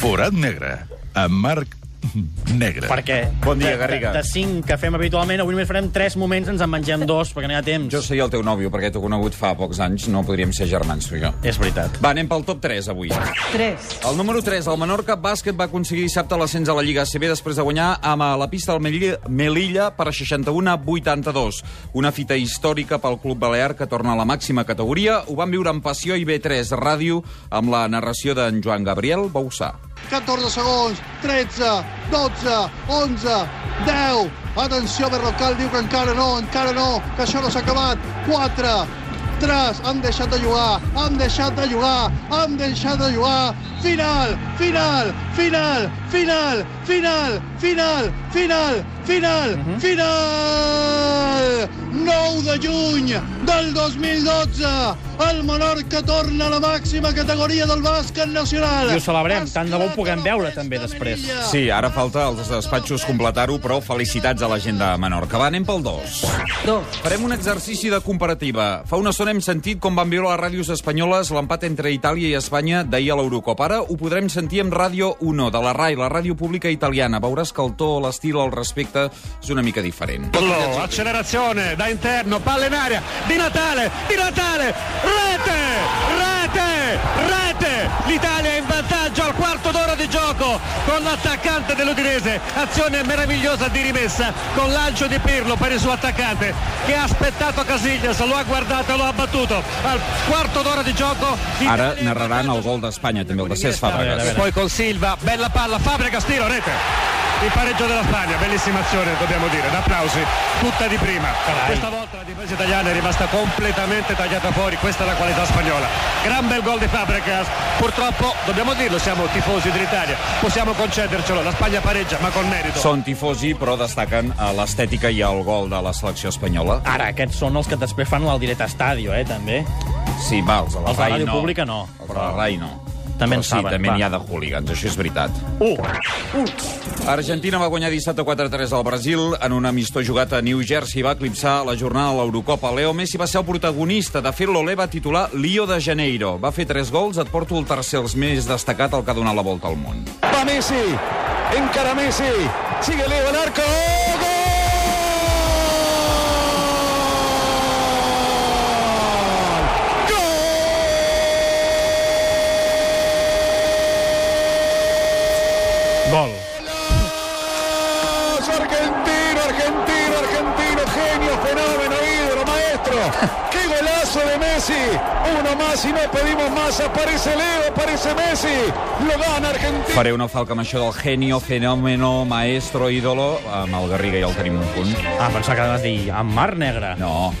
Forat negre, amb Marc Negre. Perquè Bon dia, de- Garriga. De, de cinc que fem habitualment, avui només farem tres moments, ens en mengem dos, perquè no hi ha temps. Jo sei el teu nòvio, perquè t'ho conegut fa pocs anys. No podríem ser germans, tu i jo. És veritat. Va, anem pel top 3 avui. 3. El número 3, el Menorca Bàsquet va aconseguir dissabte l'ascens a la Lliga ACB després de guanyar amb a la pista del Melilla, Melilla per 61 a 82. Una fita històrica pel Club Balear que torna a la màxima categoria. Ho van viure amb passió i B3 Ràdio amb la narració d'en Joan Gabriel Bausà. 14 segons, 13, 12, 11, 10. Atenció, Berrocal diu que encara no, encara no, que això no s'ha acabat. 4, 3, han deixat de jugar, han deixat de jugar, han deixat de jugar. Final, final, final, final, final, final, final, final, uh -huh. final! 9 de juny del 2012, el Menorca torna a la màxima categoria del bàsquet nacional. I ho celebrem, tant de bo ho puguem veure també després. Sí, ara falta als despatxos completar-ho, però felicitats a la gent de Menorca. Va, anem pel 2. 2. Farem un exercici de comparativa. Fa una estona hem sentit com van viure les ràdios espanyoles l'empat entre Itàlia i Espanya d'ahir a l'Eurocopa. Ara ho podrem sentir amb Ràdio 1, de la RAI, la ràdio pública italiana. Veuràs que el to, l'estil, el respecte és una mica diferent. Fallo, accelerazione da interno, palla in aria, Di Natale, Di Natale, rete, rete, rete, l'Italia è in vantaggio al quarto d'ora di gioco con l'attaccante dell'Udinese, azione meravigliosa di rimessa con lancio di Pirlo per il suo attaccante che ha aspettato Casillas, lo ha guardato e lo ha battuto al quarto d'ora di gioco. Ara narraran el gol d'Espanya, també el de Cesc Fàbregas. Poi con Silva, bella palla, Fabregas, tiro, rete. Il pareggio della Spagna, bellissima azione dobbiamo dire, applausi, tutta di prima. Questa volta la difesa italiana è rimasta completamente tagliata fuori, questa è la qualità spagnola. Gran bel gol di Fabregas, purtroppo dobbiamo dirlo, siamo tifosi dell'Italia, possiamo concedercelo, la Spagna pareggia ma con merito. Són tifosi, però destaquen eh, l'estètica i el gol de la selecció espanyola. Ara, aquests són els que després fan el directe estadio, eh, també. Sí, va, els de la Els de RAI ràdio no. pública no, Els de la RAI no. També en sí, saben, també va. n'hi ha de hooligans, això és veritat. 1. Argentina va guanyar dissabte 4-3 al Brasil en un amistó jugat a New Jersey. Va eclipsar la jornada de l'Eurocopa. Leo Messi va ser el protagonista. De fet, l'Olé va titular Lío de Janeiro. Va fer 3 gols. Et porto el tercer, els més destacat, el que ha donat la volta al món. Va Messi, encara Messi, sigue Leo al arco, Gol. ¡Gol! Argentino, argentino, argentino, genio, fenómeno, ídolo, maestro. ¡Qué golazo de Messi! Uno más y no pedimos más. Aparece Leo, aparece Messi. Lo gana Argentina. Faré una falca amb això del genio, fenómeno, maestro, ídolo. Amb el Garriga ja el tenim un punt. Ah, pensava que anaves a dir amb mar negre. No,